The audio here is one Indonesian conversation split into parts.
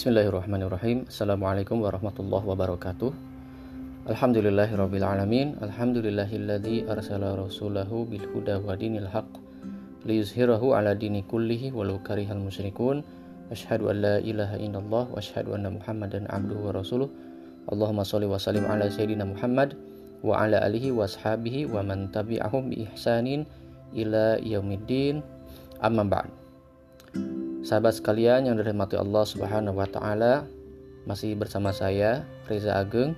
Bismillahirrahmanirrahim Assalamualaikum warahmatullahi wabarakatuh Alhamdulillahirrabbilalamin Alhamdulillahilladzi arsala rasulahu bilhuda wa dinil haq Liyuzhirahu ala dini kullihi walau karihal musyrikun Ashhadu an la ilaha illallah wa ashhadu anna muhammadan abduhu wa rasuluh Allahumma salli wa sallim ala sayyidina Muhammad wa ala alihi wa ashabihi wa man tabi'ahum bi ihsanin ila yaumiddin amma ba'd Sahabat sekalian yang dirahmati Allah Subhanahu wa taala, masih bersama saya Reza Ageng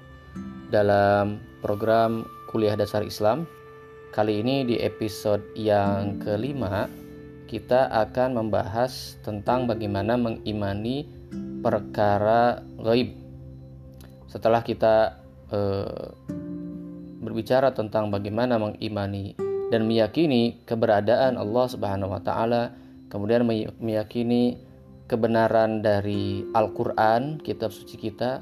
dalam program Kuliah Dasar Islam. Kali ini di episode yang kelima kita akan membahas tentang bagaimana mengimani perkara gaib. Setelah kita eh, berbicara tentang bagaimana mengimani dan meyakini keberadaan Allah Subhanahu wa taala kemudian meyakini kebenaran dari Al-Quran, kitab suci kita,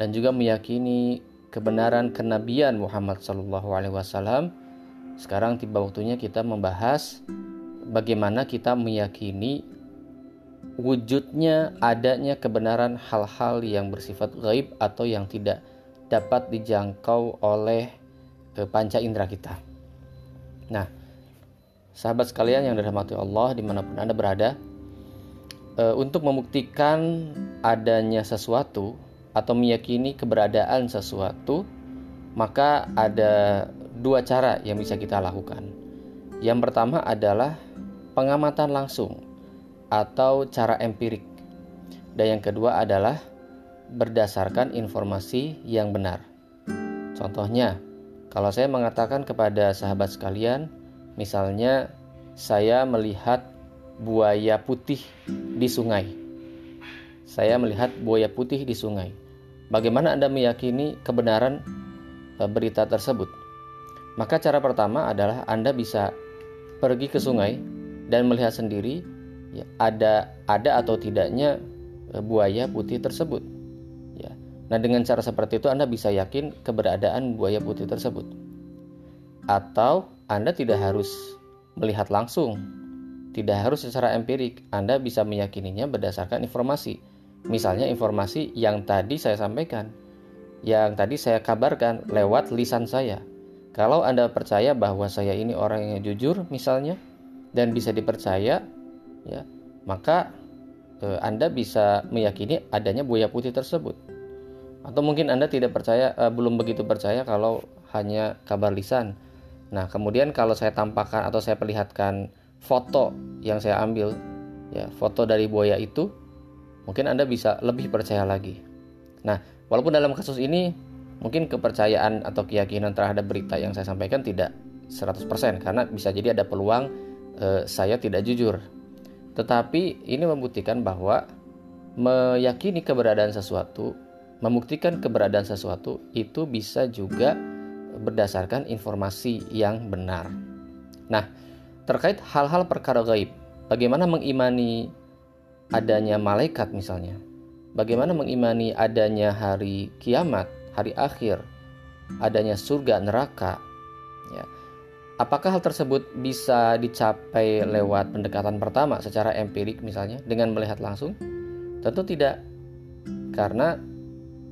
dan juga meyakini kebenaran kenabian Muhammad Sallallahu Alaihi Wasallam. Sekarang tiba waktunya kita membahas bagaimana kita meyakini wujudnya adanya kebenaran hal-hal yang bersifat gaib atau yang tidak dapat dijangkau oleh eh, panca indera kita. Nah, Sahabat sekalian yang dirahmati Allah di mana pun Anda berada, e, untuk membuktikan adanya sesuatu atau meyakini keberadaan sesuatu, maka ada dua cara yang bisa kita lakukan. Yang pertama adalah pengamatan langsung atau cara empirik. Dan yang kedua adalah berdasarkan informasi yang benar. Contohnya, kalau saya mengatakan kepada sahabat sekalian, Misalnya saya melihat buaya putih di sungai. Saya melihat buaya putih di sungai. Bagaimana Anda meyakini kebenaran e, berita tersebut? Maka cara pertama adalah Anda bisa pergi ke sungai dan melihat sendiri ya, ada ada atau tidaknya e, buaya putih tersebut. Ya. Nah, dengan cara seperti itu Anda bisa yakin keberadaan buaya putih tersebut. Atau anda tidak harus melihat langsung, tidak harus secara empirik. Anda bisa meyakininya berdasarkan informasi. Misalnya informasi yang tadi saya sampaikan, yang tadi saya kabarkan lewat lisan saya. Kalau Anda percaya bahwa saya ini orang yang jujur misalnya dan bisa dipercaya, ya, maka eh, Anda bisa meyakini adanya buaya putih tersebut. Atau mungkin Anda tidak percaya, eh, belum begitu percaya kalau hanya kabar lisan Nah, kemudian kalau saya tampakkan atau saya perlihatkan foto yang saya ambil, ya, foto dari buaya itu, mungkin Anda bisa lebih percaya lagi. Nah, walaupun dalam kasus ini mungkin kepercayaan atau keyakinan terhadap berita yang saya sampaikan tidak 100% karena bisa jadi ada peluang eh, saya tidak jujur. Tetapi ini membuktikan bahwa meyakini keberadaan sesuatu, membuktikan keberadaan sesuatu itu bisa juga berdasarkan informasi yang benar. Nah, terkait hal-hal perkara gaib, bagaimana mengimani adanya malaikat misalnya? Bagaimana mengimani adanya hari kiamat, hari akhir, adanya surga, neraka? Ya. Apakah hal tersebut bisa dicapai lewat pendekatan pertama secara empirik misalnya dengan melihat langsung? Tentu tidak. Karena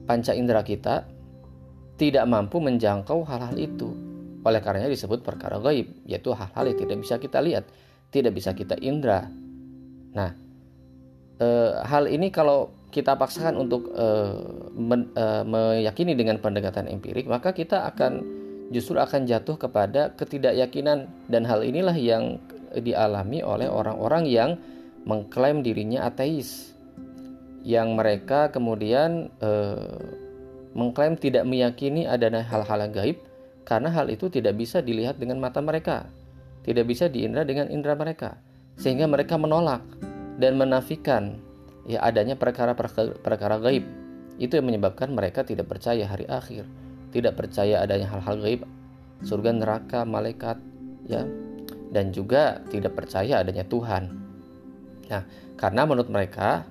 panca indera kita tidak mampu menjangkau hal-hal itu. Oleh karenanya disebut perkara gaib, yaitu hal-hal yang tidak bisa kita lihat, tidak bisa kita indra. Nah, e, hal ini kalau kita paksakan untuk e, men, e, meyakini dengan pendekatan empirik, maka kita akan justru akan jatuh kepada ketidakyakinan dan hal inilah yang dialami oleh orang-orang yang mengklaim dirinya ateis yang mereka kemudian e, mengklaim tidak meyakini adanya hal-hal gaib karena hal itu tidak bisa dilihat dengan mata mereka, tidak bisa diindra dengan indera mereka, sehingga mereka menolak dan menafikan ya adanya perkara-perkara gaib. Itu yang menyebabkan mereka tidak percaya hari akhir, tidak percaya adanya hal-hal gaib, surga neraka, malaikat, ya, dan juga tidak percaya adanya Tuhan. Nah, karena menurut mereka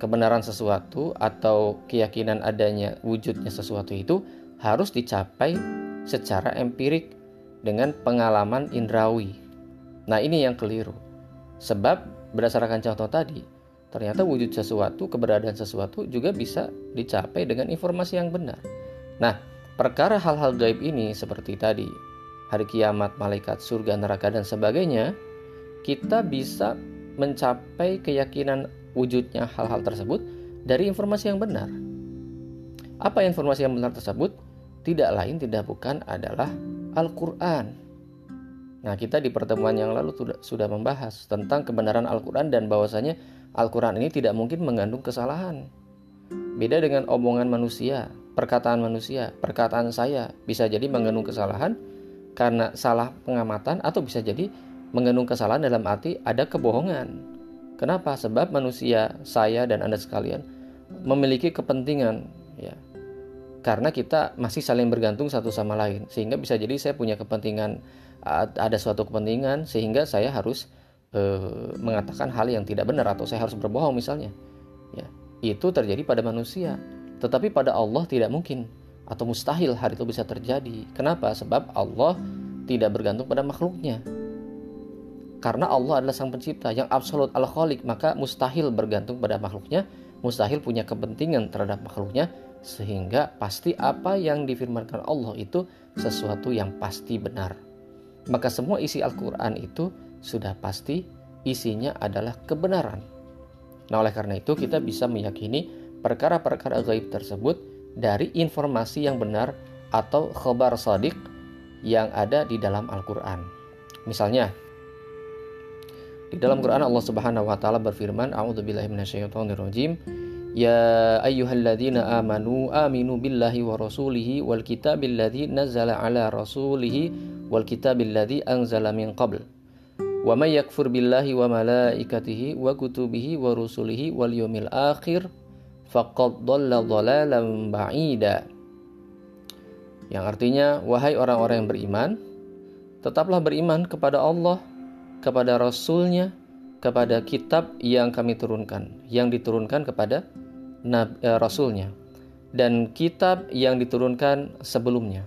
kebenaran sesuatu atau keyakinan adanya wujudnya sesuatu itu harus dicapai secara empirik dengan pengalaman indrawi. Nah, ini yang keliru. Sebab berdasarkan contoh tadi, ternyata wujud sesuatu, keberadaan sesuatu juga bisa dicapai dengan informasi yang benar. Nah, perkara hal-hal gaib ini seperti tadi, hari kiamat, malaikat, surga, neraka dan sebagainya, kita bisa mencapai keyakinan wujudnya hal-hal tersebut dari informasi yang benar. Apa informasi yang benar tersebut? Tidak lain tidak bukan adalah Al-Qur'an. Nah, kita di pertemuan yang lalu sudah, membahas tentang kebenaran Al-Qur'an dan bahwasanya Al-Quran ini tidak mungkin mengandung kesalahan. Beda dengan omongan manusia, perkataan manusia, perkataan saya bisa jadi mengandung kesalahan karena salah pengamatan atau bisa jadi mengandung kesalahan dalam arti ada kebohongan. Kenapa? Sebab manusia, saya dan Anda sekalian memiliki kepentingan ya. Karena kita masih saling bergantung satu sama lain. Sehingga bisa jadi saya punya kepentingan ada suatu kepentingan sehingga saya harus e, mengatakan hal yang tidak benar atau saya harus berbohong misalnya ya. Itu terjadi pada manusia. Tetapi pada Allah tidak mungkin atau mustahil hal itu bisa terjadi. Kenapa? Sebab Allah tidak bergantung pada makhluknya karena Allah adalah sang pencipta yang absolut al khalik maka mustahil bergantung pada makhluknya mustahil punya kepentingan terhadap makhluknya sehingga pasti apa yang difirmankan Allah itu sesuatu yang pasti benar maka semua isi Al-Quran itu sudah pasti isinya adalah kebenaran. Nah, oleh karena itu kita bisa meyakini perkara-perkara gaib tersebut dari informasi yang benar atau khabar sadiq yang ada di dalam Al-Qur'an. Misalnya, di dalam Quran Allah Subhanahu wa taala berfirman, "A'udzubillahi minasyaitonirrajim." Ya ayyuhalladzina amanu aminu billahi wa rasulihi wal kitabil ladzi nazzala ala rasulihi wal kitabil ladzi anzala min qabl Wa may yakfur billahi wa malaikatihi wa kutubihi wa rusulihi wal yawmil akhir faqad dhalla dhalalan ba'ida. Yang artinya wahai orang-orang yang beriman tetaplah beriman kepada Allah, kepada rasulnya, kepada kitab yang kami turunkan, yang diturunkan kepada eh, rasulnya dan kitab yang diturunkan sebelumnya.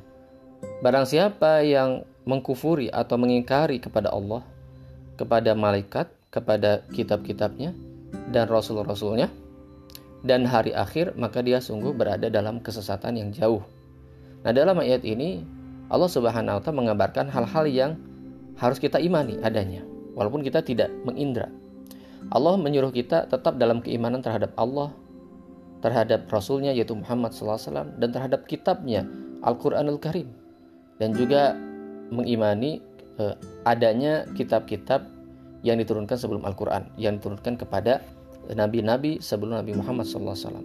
Barang siapa yang mengkufuri atau mengingkari kepada Allah kepada malaikat, kepada kitab-kitabnya, dan rasul-rasulnya, dan hari akhir, maka dia sungguh berada dalam kesesatan yang jauh. Nah, dalam ayat ini, Allah Subhanahu wa Ta'ala mengabarkan hal-hal yang harus kita imani adanya, walaupun kita tidak mengindra. Allah menyuruh kita tetap dalam keimanan terhadap Allah, terhadap Rasulnya yaitu Muhammad SAW, dan terhadap kitabnya Al-Quranul Karim. Dan juga mengimani eh, adanya kitab-kitab yang diturunkan sebelum Al-Quran, yang diturunkan kepada nabi-nabi sebelum Nabi Muhammad SAW.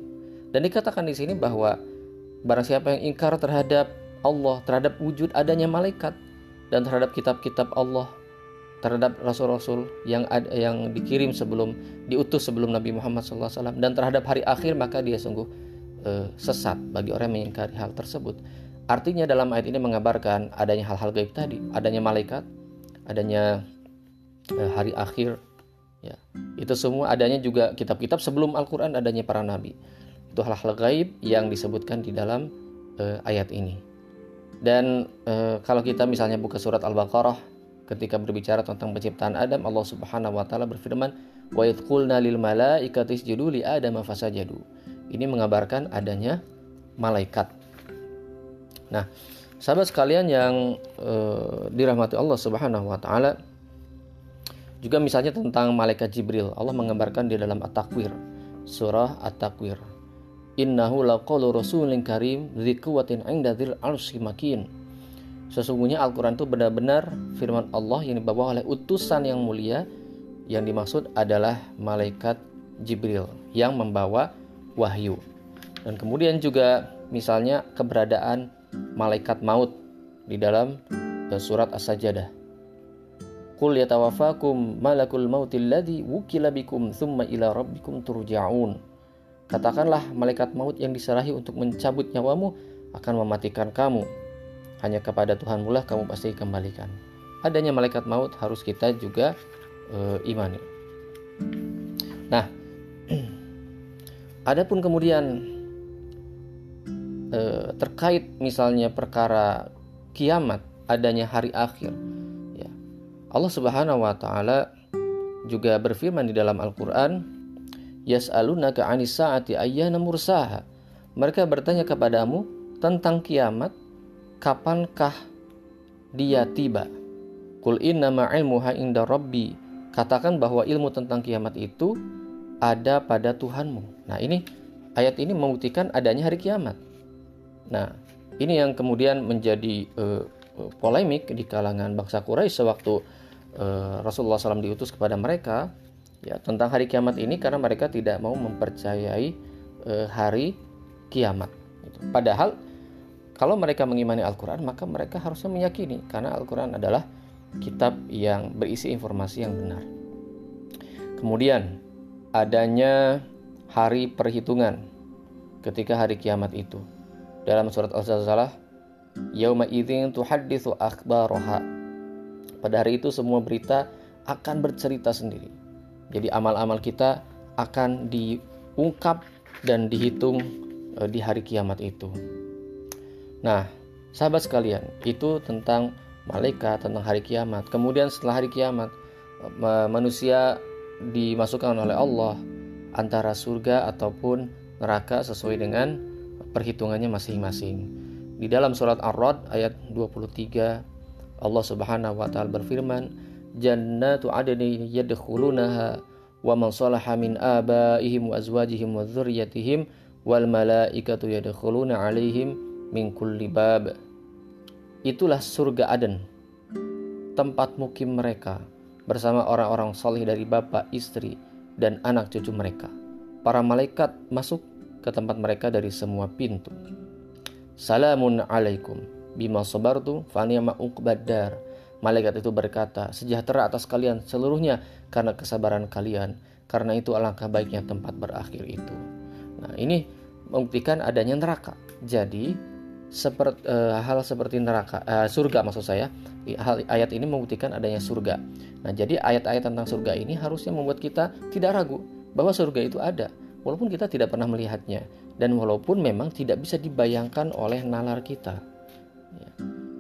Dan dikatakan di sini bahwa barang siapa yang ingkar terhadap Allah, terhadap wujud adanya malaikat, dan terhadap kitab-kitab Allah, terhadap rasul-rasul yang ada, yang dikirim sebelum diutus sebelum Nabi Muhammad SAW, dan terhadap hari akhir maka dia sungguh uh, sesat bagi orang yang mengingkari hal tersebut. Artinya dalam ayat ini mengabarkan adanya hal-hal gaib tadi, adanya malaikat, adanya eh, hari akhir, ya. Itu semua adanya juga kitab-kitab sebelum Al-Qur'an adanya para nabi. Itu hal-hal gaib yang disebutkan di dalam eh, ayat ini. Dan eh, kalau kita misalnya buka surat Al-Baqarah ketika berbicara tentang penciptaan Adam, Allah Subhanahu wa taala berfirman, "Wa idqulna lil malaikati isjudu li Adam fasajadu." Ini mengabarkan adanya malaikat Nah, sahabat sekalian yang uh, dirahmati Allah Subhanahu wa taala juga misalnya tentang malaikat Jibril. Allah menggambarkan di dalam At-Takwir, surah At-Takwir. Innahu laqaulu rasulin karim dzi 'inda dzil arsy makin. Sesungguhnya Al-Qur'an itu benar-benar firman Allah yang dibawa oleh utusan yang mulia yang dimaksud adalah malaikat Jibril yang membawa wahyu. Dan kemudian juga misalnya keberadaan malaikat maut di dalam eh, surat As-Sajdah. Qul yatawafakum malakul mautil ladzi wukila bikum thumma ila rabbikum turja'un. Katakanlah malaikat maut yang diserahi untuk mencabut nyawamu akan mematikan kamu. Hanya kepada Tuhan kamu pasti kembalikan. Adanya malaikat maut harus kita juga e, imani. Nah, adapun kemudian e, terkait misalnya perkara kiamat adanya hari akhir ya Allah Subhanahu wa taala juga berfirman di dalam Al-Qur'an yas'alunaka 'anis sa'ati ayyana mursaha. Mereka bertanya kepadamu tentang kiamat, kapankah dia tiba? Kul inna ma'ilmuha inda rabbi. Katakan bahwa ilmu tentang kiamat itu ada pada Tuhanmu. Nah, ini ayat ini membuktikan adanya hari kiamat. Nah, ini yang kemudian menjadi uh, polemik di kalangan bangsa Quraisy sewaktu uh, Rasulullah SAW diutus kepada mereka ya tentang hari kiamat ini karena mereka tidak mau mempercayai uh, hari kiamat. Gitu. Padahal kalau mereka mengimani Al-Quran maka mereka harusnya meyakini karena Al-Quran adalah kitab yang berisi informasi yang benar. Kemudian adanya hari perhitungan ketika hari kiamat itu. Dalam surat Al-Zalzalah, Yauma idzin tuhadditsu akhbaraha. Pada hari itu semua berita akan bercerita sendiri. Jadi amal-amal kita akan diungkap dan dihitung eh, di hari kiamat itu. Nah, sahabat sekalian, itu tentang malaikat, tentang hari kiamat. Kemudian setelah hari kiamat, manusia dimasukkan oleh Allah antara surga ataupun neraka sesuai dengan perhitungannya masing-masing. Di dalam surat Ar-Rad ayat 23 Allah Subhanahu wa taala berfirman, "Jannatu adnin yadkhulunaha wa man salaha min abaihim wa azwajihim wa dzurriyyatihim wal malaikatu yadkhuluna alaihim min kulli bab." Itulah surga Aden, tempat mukim mereka bersama orang-orang soleh dari bapak, istri, dan anak cucu mereka. Para malaikat masuk ke tempat mereka dari semua pintu. Salamun alaikum bima sabartu faniyama uqbadar. Malaikat itu berkata, sejahtera atas kalian seluruhnya karena kesabaran kalian. Karena itu alangkah baiknya tempat berakhir itu. Nah ini membuktikan adanya neraka. Jadi seperti eh, hal seperti neraka uh, surga maksud saya ayat ini membuktikan adanya surga nah jadi ayat-ayat tentang surga ini harusnya membuat kita tidak ragu bahwa surga itu ada walaupun kita tidak pernah melihatnya dan walaupun memang tidak bisa dibayangkan oleh nalar kita ya,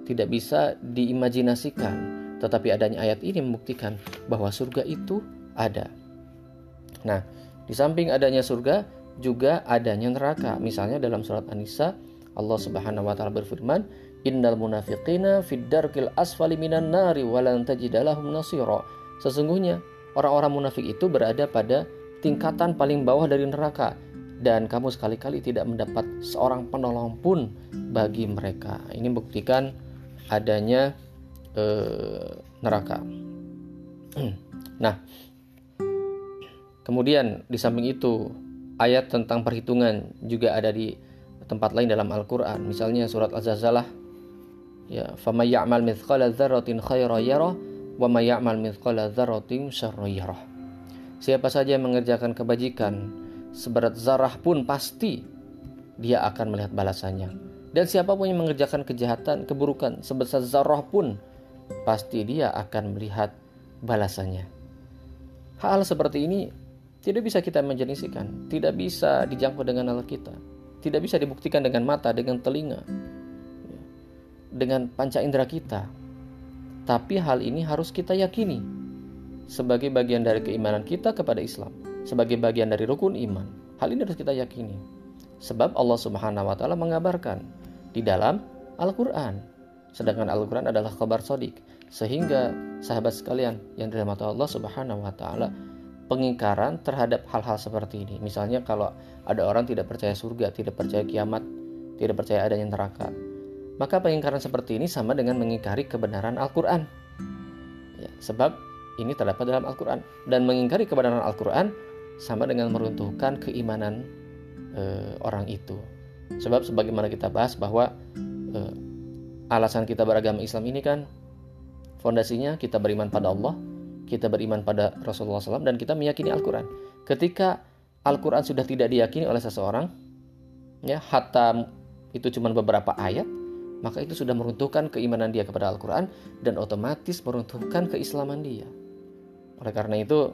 tidak bisa diimajinasikan tetapi adanya ayat ini membuktikan bahwa surga itu ada nah di samping adanya surga juga adanya neraka misalnya dalam surat An-Nisa Allah Subhanahu wa taala berfirman, "Innal munafiqina fid darkil asfali minan nari wa lan tajidalahum nasira." Sesungguhnya orang-orang munafik itu berada pada tingkatan paling bawah dari neraka dan kamu sekali-kali tidak mendapat seorang penolong pun bagi mereka. Ini buktikan adanya eh, neraka. nah, kemudian di samping itu ayat tentang perhitungan juga ada di tempat lain dalam Al-Qur'an. Misalnya surat Az-Zalzalah ya, "Faman ya'mal mithqala dzarratin khairan yarah wa may ya'mal mithqala dzarratin syarran yarah." Siapa saja yang mengerjakan kebajikan seberat zarah pun pasti dia akan melihat balasannya. Dan siapa pun yang mengerjakan kejahatan, keburukan sebesar zarah pun pasti dia akan melihat balasannya. Hal seperti ini tidak bisa kita imajinasikan, tidak bisa dijangkau dengan akal kita tidak bisa dibuktikan dengan mata, dengan telinga, dengan panca indera kita. Tapi hal ini harus kita yakini sebagai bagian dari keimanan kita kepada Islam, sebagai bagian dari rukun iman. Hal ini harus kita yakini. Sebab Allah Subhanahu wa taala mengabarkan di dalam Al-Qur'an. Sedangkan Al-Qur'an adalah kabar sodik. Sehingga sahabat sekalian yang dirahmati Allah Subhanahu wa taala pengingkaran terhadap hal-hal seperti ini. Misalnya kalau ada orang tidak percaya surga, tidak percaya kiamat, tidak percaya adanya neraka. Maka pengingkaran seperti ini sama dengan mengingkari kebenaran Al-Quran. Ya, sebab ini terdapat dalam Al-Quran. Dan mengingkari kebenaran Al-Quran sama dengan meruntuhkan keimanan e, orang itu. Sebab sebagaimana kita bahas bahwa e, alasan kita beragama Islam ini kan fondasinya kita beriman pada Allah, kita beriman pada Rasulullah SAW dan kita meyakini Al-Quran. Ketika Al-Quran sudah tidak diyakini oleh seseorang, ya hatta itu cuma beberapa ayat, maka itu sudah meruntuhkan keimanan dia kepada Al-Quran dan otomatis meruntuhkan keislaman dia. Oleh karena itu,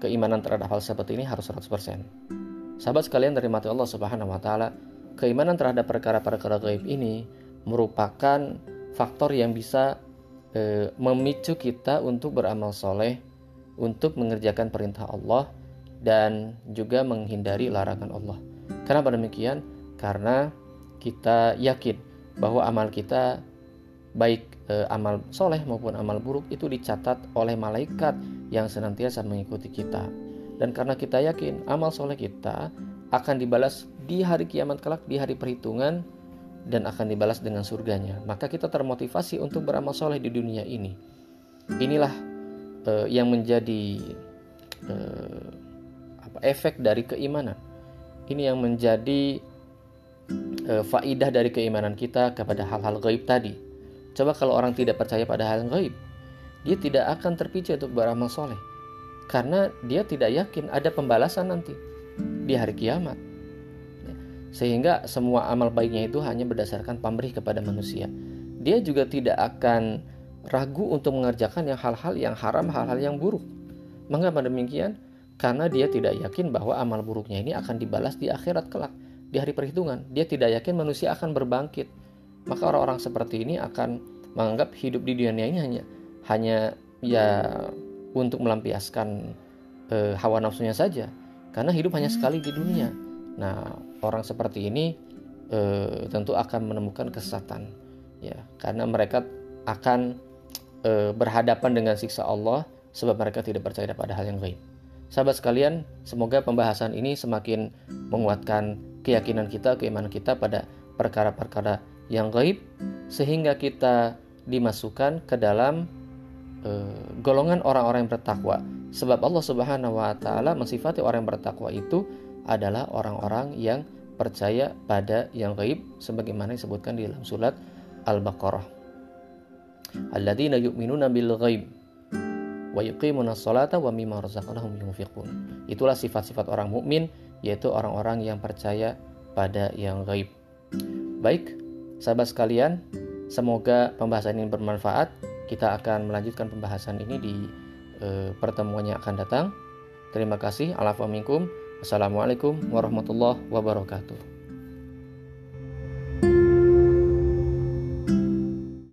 keimanan terhadap hal seperti ini harus 100%. Sahabat sekalian dari mati Allah Subhanahu wa taala, keimanan terhadap perkara-perkara gaib ini merupakan faktor yang bisa e, memicu kita untuk beramal soleh, untuk mengerjakan perintah Allah, dan juga menghindari larangan Allah. Kenapa demikian? Karena kita yakin bahwa amal kita baik e, amal soleh maupun amal buruk itu dicatat oleh malaikat yang senantiasa mengikuti kita. Dan karena kita yakin amal soleh kita akan dibalas di hari kiamat kelak, di hari perhitungan, dan akan dibalas dengan surganya. Maka kita termotivasi untuk beramal soleh di dunia ini. Inilah e, yang menjadi e, apa, efek dari keimanan. Ini yang menjadi e, faidah dari keimanan kita kepada hal-hal gaib tadi Coba kalau orang tidak percaya pada hal gaib, dia tidak akan terpicu untuk beramal soleh. Karena dia tidak yakin ada pembalasan nanti di hari kiamat. Ya. Sehingga semua amal baiknya itu hanya berdasarkan pamrih kepada manusia. Dia juga tidak akan ragu untuk mengerjakan yang hal-hal yang haram, hal-hal yang buruk. Mengapa demikian? Karena dia tidak yakin bahwa amal buruknya ini akan dibalas di akhirat kelak, di hari perhitungan. Dia tidak yakin manusia akan berbangkit maka orang-orang seperti ini akan menganggap hidup di dunia ini hanya hanya ya untuk melampiaskan e, hawa nafsunya saja karena hidup hanya sekali di dunia. Nah, orang seperti ini e, tentu akan menemukan kesesatan ya karena mereka akan e, berhadapan dengan siksa Allah sebab mereka tidak percaya pada hal yang gaib. Sahabat sekalian, semoga pembahasan ini semakin menguatkan keyakinan kita, keimanan kita pada perkara-perkara yang gaib sehingga kita dimasukkan ke dalam uh, golongan orang-orang yang bertakwa. Sebab Allah Subhanahu wa taala mensifati orang yang bertakwa itu adalah orang-orang yang percaya pada yang gaib sebagaimana disebutkan di dalam surat Al-Baqarah. Alladzina yu'minuna bil ghaib wa yuqimuna sholata wa mimma razaqnahum yunfiqun. Itulah sifat-sifat orang mukmin yaitu orang-orang yang percaya pada yang gaib. Baik, Sahabat sekalian, semoga pembahasan ini bermanfaat. Kita akan melanjutkan pembahasan ini di e, pertemuan yang akan datang. Terima kasih. Assalamualaikum warahmatullahi wabarakatuh.